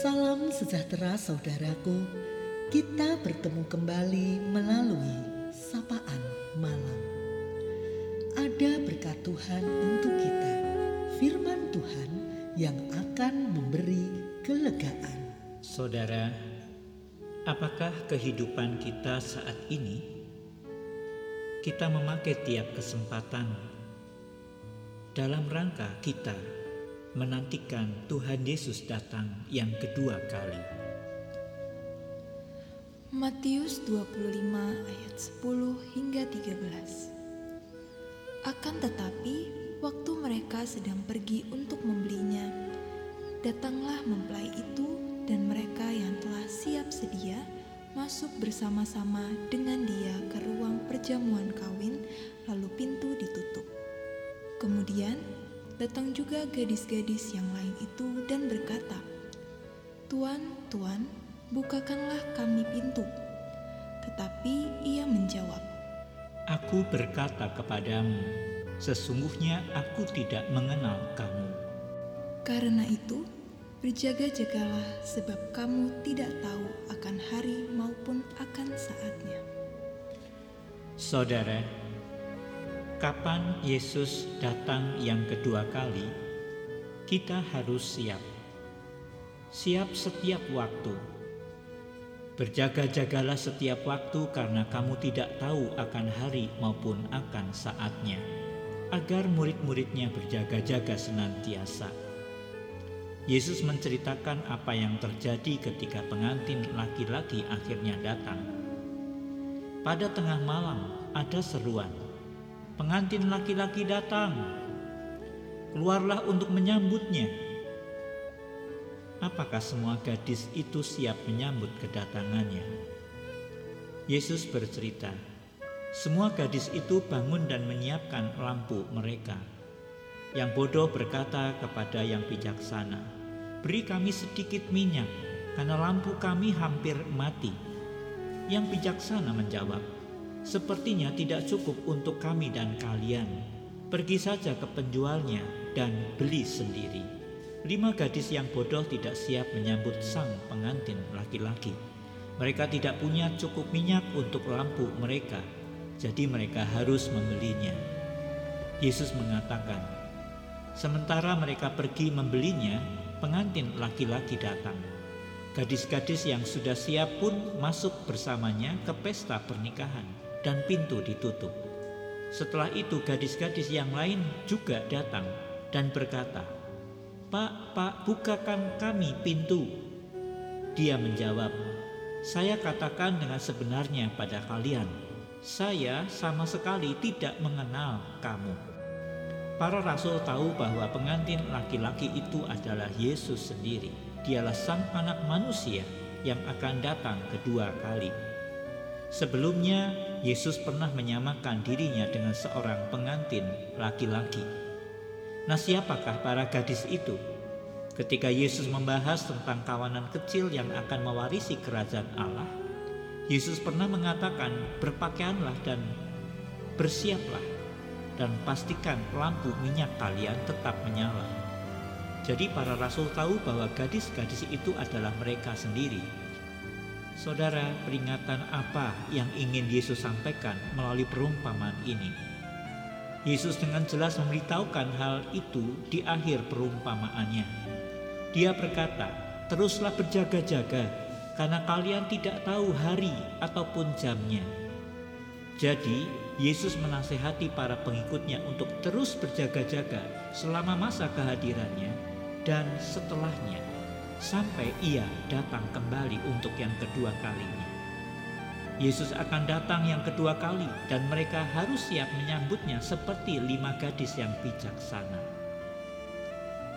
Salam sejahtera saudaraku. Kita bertemu kembali melalui sapaan malam. Ada berkat Tuhan untuk kita. Firman Tuhan yang akan memberi kelegaan. Saudara, apakah kehidupan kita saat ini? Kita memakai tiap kesempatan dalam rangka kita menantikan Tuhan Yesus datang yang kedua kali. Matius 25 ayat 10 hingga 13 Akan tetapi, waktu mereka sedang pergi untuk membelinya, datanglah mempelai itu dan mereka yang telah siap sedia masuk bersama-sama dengan dia ke ruang perjamuan kawin, lalu pintu ditutup. Kemudian datang juga gadis-gadis yang lain itu dan berkata, "Tuan, tuan, bukakanlah kami pintu." Tetapi ia menjawab, Aku berkata kepadamu, sesungguhnya aku tidak mengenal kamu. "Karena itu, berjaga-jagalah, sebab kamu tidak tahu akan hari maupun akan saatnya." Saudara, kapan Yesus datang yang kedua kali, kita harus siap. Siap setiap waktu. Berjaga-jagalah setiap waktu karena kamu tidak tahu akan hari maupun akan saatnya. Agar murid-muridnya berjaga-jaga senantiasa. Yesus menceritakan apa yang terjadi ketika pengantin laki-laki akhirnya datang. Pada tengah malam ada seruan, pengantin laki-laki datang. Keluarlah untuk menyambutnya. Apakah semua gadis itu siap menyambut kedatangannya? Yesus bercerita, semua gadis itu bangun dan menyiapkan lampu mereka. Yang bodoh berkata kepada yang bijaksana, "Beri kami sedikit minyak, karena lampu kami hampir mati." Yang bijaksana menjawab, Sepertinya tidak cukup untuk kami dan kalian. Pergi saja ke penjualnya dan beli sendiri. Lima gadis yang bodoh tidak siap menyambut sang pengantin laki-laki. Mereka tidak punya cukup minyak untuk lampu mereka, jadi mereka harus membelinya. Yesus mengatakan, sementara mereka pergi membelinya, pengantin laki-laki datang. Gadis-gadis yang sudah siap pun masuk bersamanya ke pesta pernikahan dan pintu ditutup. Setelah itu gadis-gadis yang lain juga datang dan berkata, Pak, Pak, bukakan kami pintu. Dia menjawab, saya katakan dengan sebenarnya pada kalian, saya sama sekali tidak mengenal kamu. Para rasul tahu bahwa pengantin laki-laki itu adalah Yesus sendiri. Dialah sang anak manusia yang akan datang kedua kali. Sebelumnya, Yesus pernah menyamakan dirinya dengan seorang pengantin laki-laki. Nah, siapakah para gadis itu? Ketika Yesus membahas tentang kawanan kecil yang akan mewarisi kerajaan Allah, Yesus pernah mengatakan, "Berpakaianlah dan bersiaplah, dan pastikan lampu minyak kalian tetap menyala." Jadi, para rasul tahu bahwa gadis-gadis itu adalah mereka sendiri Saudara, peringatan apa yang ingin Yesus sampaikan melalui perumpamaan ini? Yesus dengan jelas memberitahukan hal itu di akhir perumpamaannya. Dia berkata, "Teruslah berjaga-jaga, karena kalian tidak tahu hari ataupun jamnya." Jadi, Yesus menasehati para pengikutnya untuk terus berjaga-jaga selama masa kehadirannya dan setelahnya sampai ia datang kembali untuk yang kedua kalinya. Yesus akan datang yang kedua kali dan mereka harus siap menyambutnya seperti lima gadis yang bijaksana.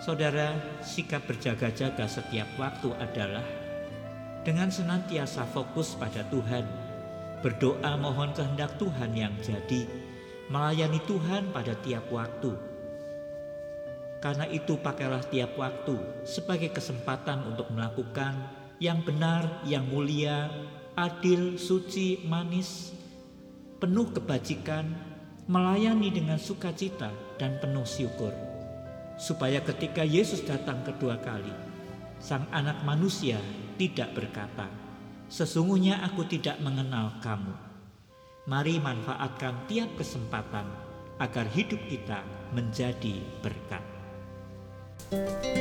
Saudara, sikap berjaga-jaga setiap waktu adalah dengan senantiasa fokus pada Tuhan, berdoa mohon kehendak Tuhan yang jadi, melayani Tuhan pada tiap waktu, karena itu pakailah tiap waktu sebagai kesempatan untuk melakukan yang benar, yang mulia, adil, suci, manis, penuh kebajikan, melayani dengan sukacita dan penuh syukur. Supaya ketika Yesus datang kedua kali, Sang anak manusia tidak berkata, "Sesungguhnya aku tidak mengenal kamu." Mari manfaatkan tiap kesempatan agar hidup kita menjadi berkat. Hidup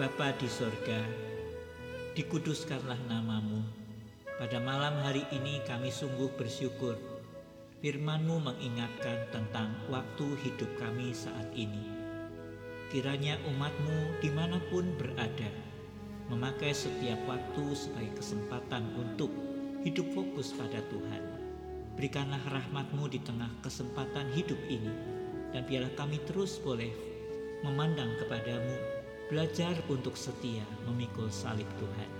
Bapa di sorga, dikuduskanlah namamu. Pada malam hari ini kami sungguh bersyukur. Firmanmu mengingatkan tentang waktu hidup kami saat ini. Kiranya umatmu di mana pun berada, memakai setiap waktu sebagai kesempatan untuk hidup fokus pada Tuhan. Berikanlah rahmatmu di tengah kesempatan hidup ini, dan biarlah kami terus boleh memandang kepadamu, belajar untuk setia memikul salib Tuhan.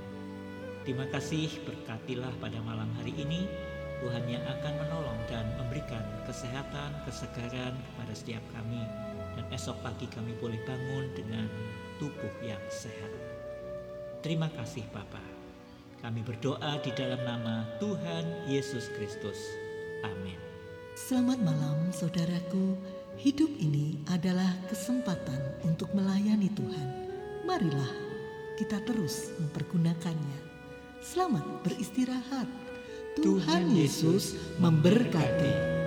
Terima kasih berkatilah pada malam hari ini, Tuhan yang akan menolong dan memberikan kesehatan, kesegaran kepada setiap kami, dan esok pagi kami boleh bangun dengan tubuh yang sehat. Terima kasih Bapa. Kami berdoa di dalam nama Tuhan Yesus Kristus. Amin. Selamat malam saudaraku. Hidup ini adalah kesempatan untuk melayani Tuhan. Marilah kita terus mempergunakannya. Selamat beristirahat. Tuhan Yesus memberkati.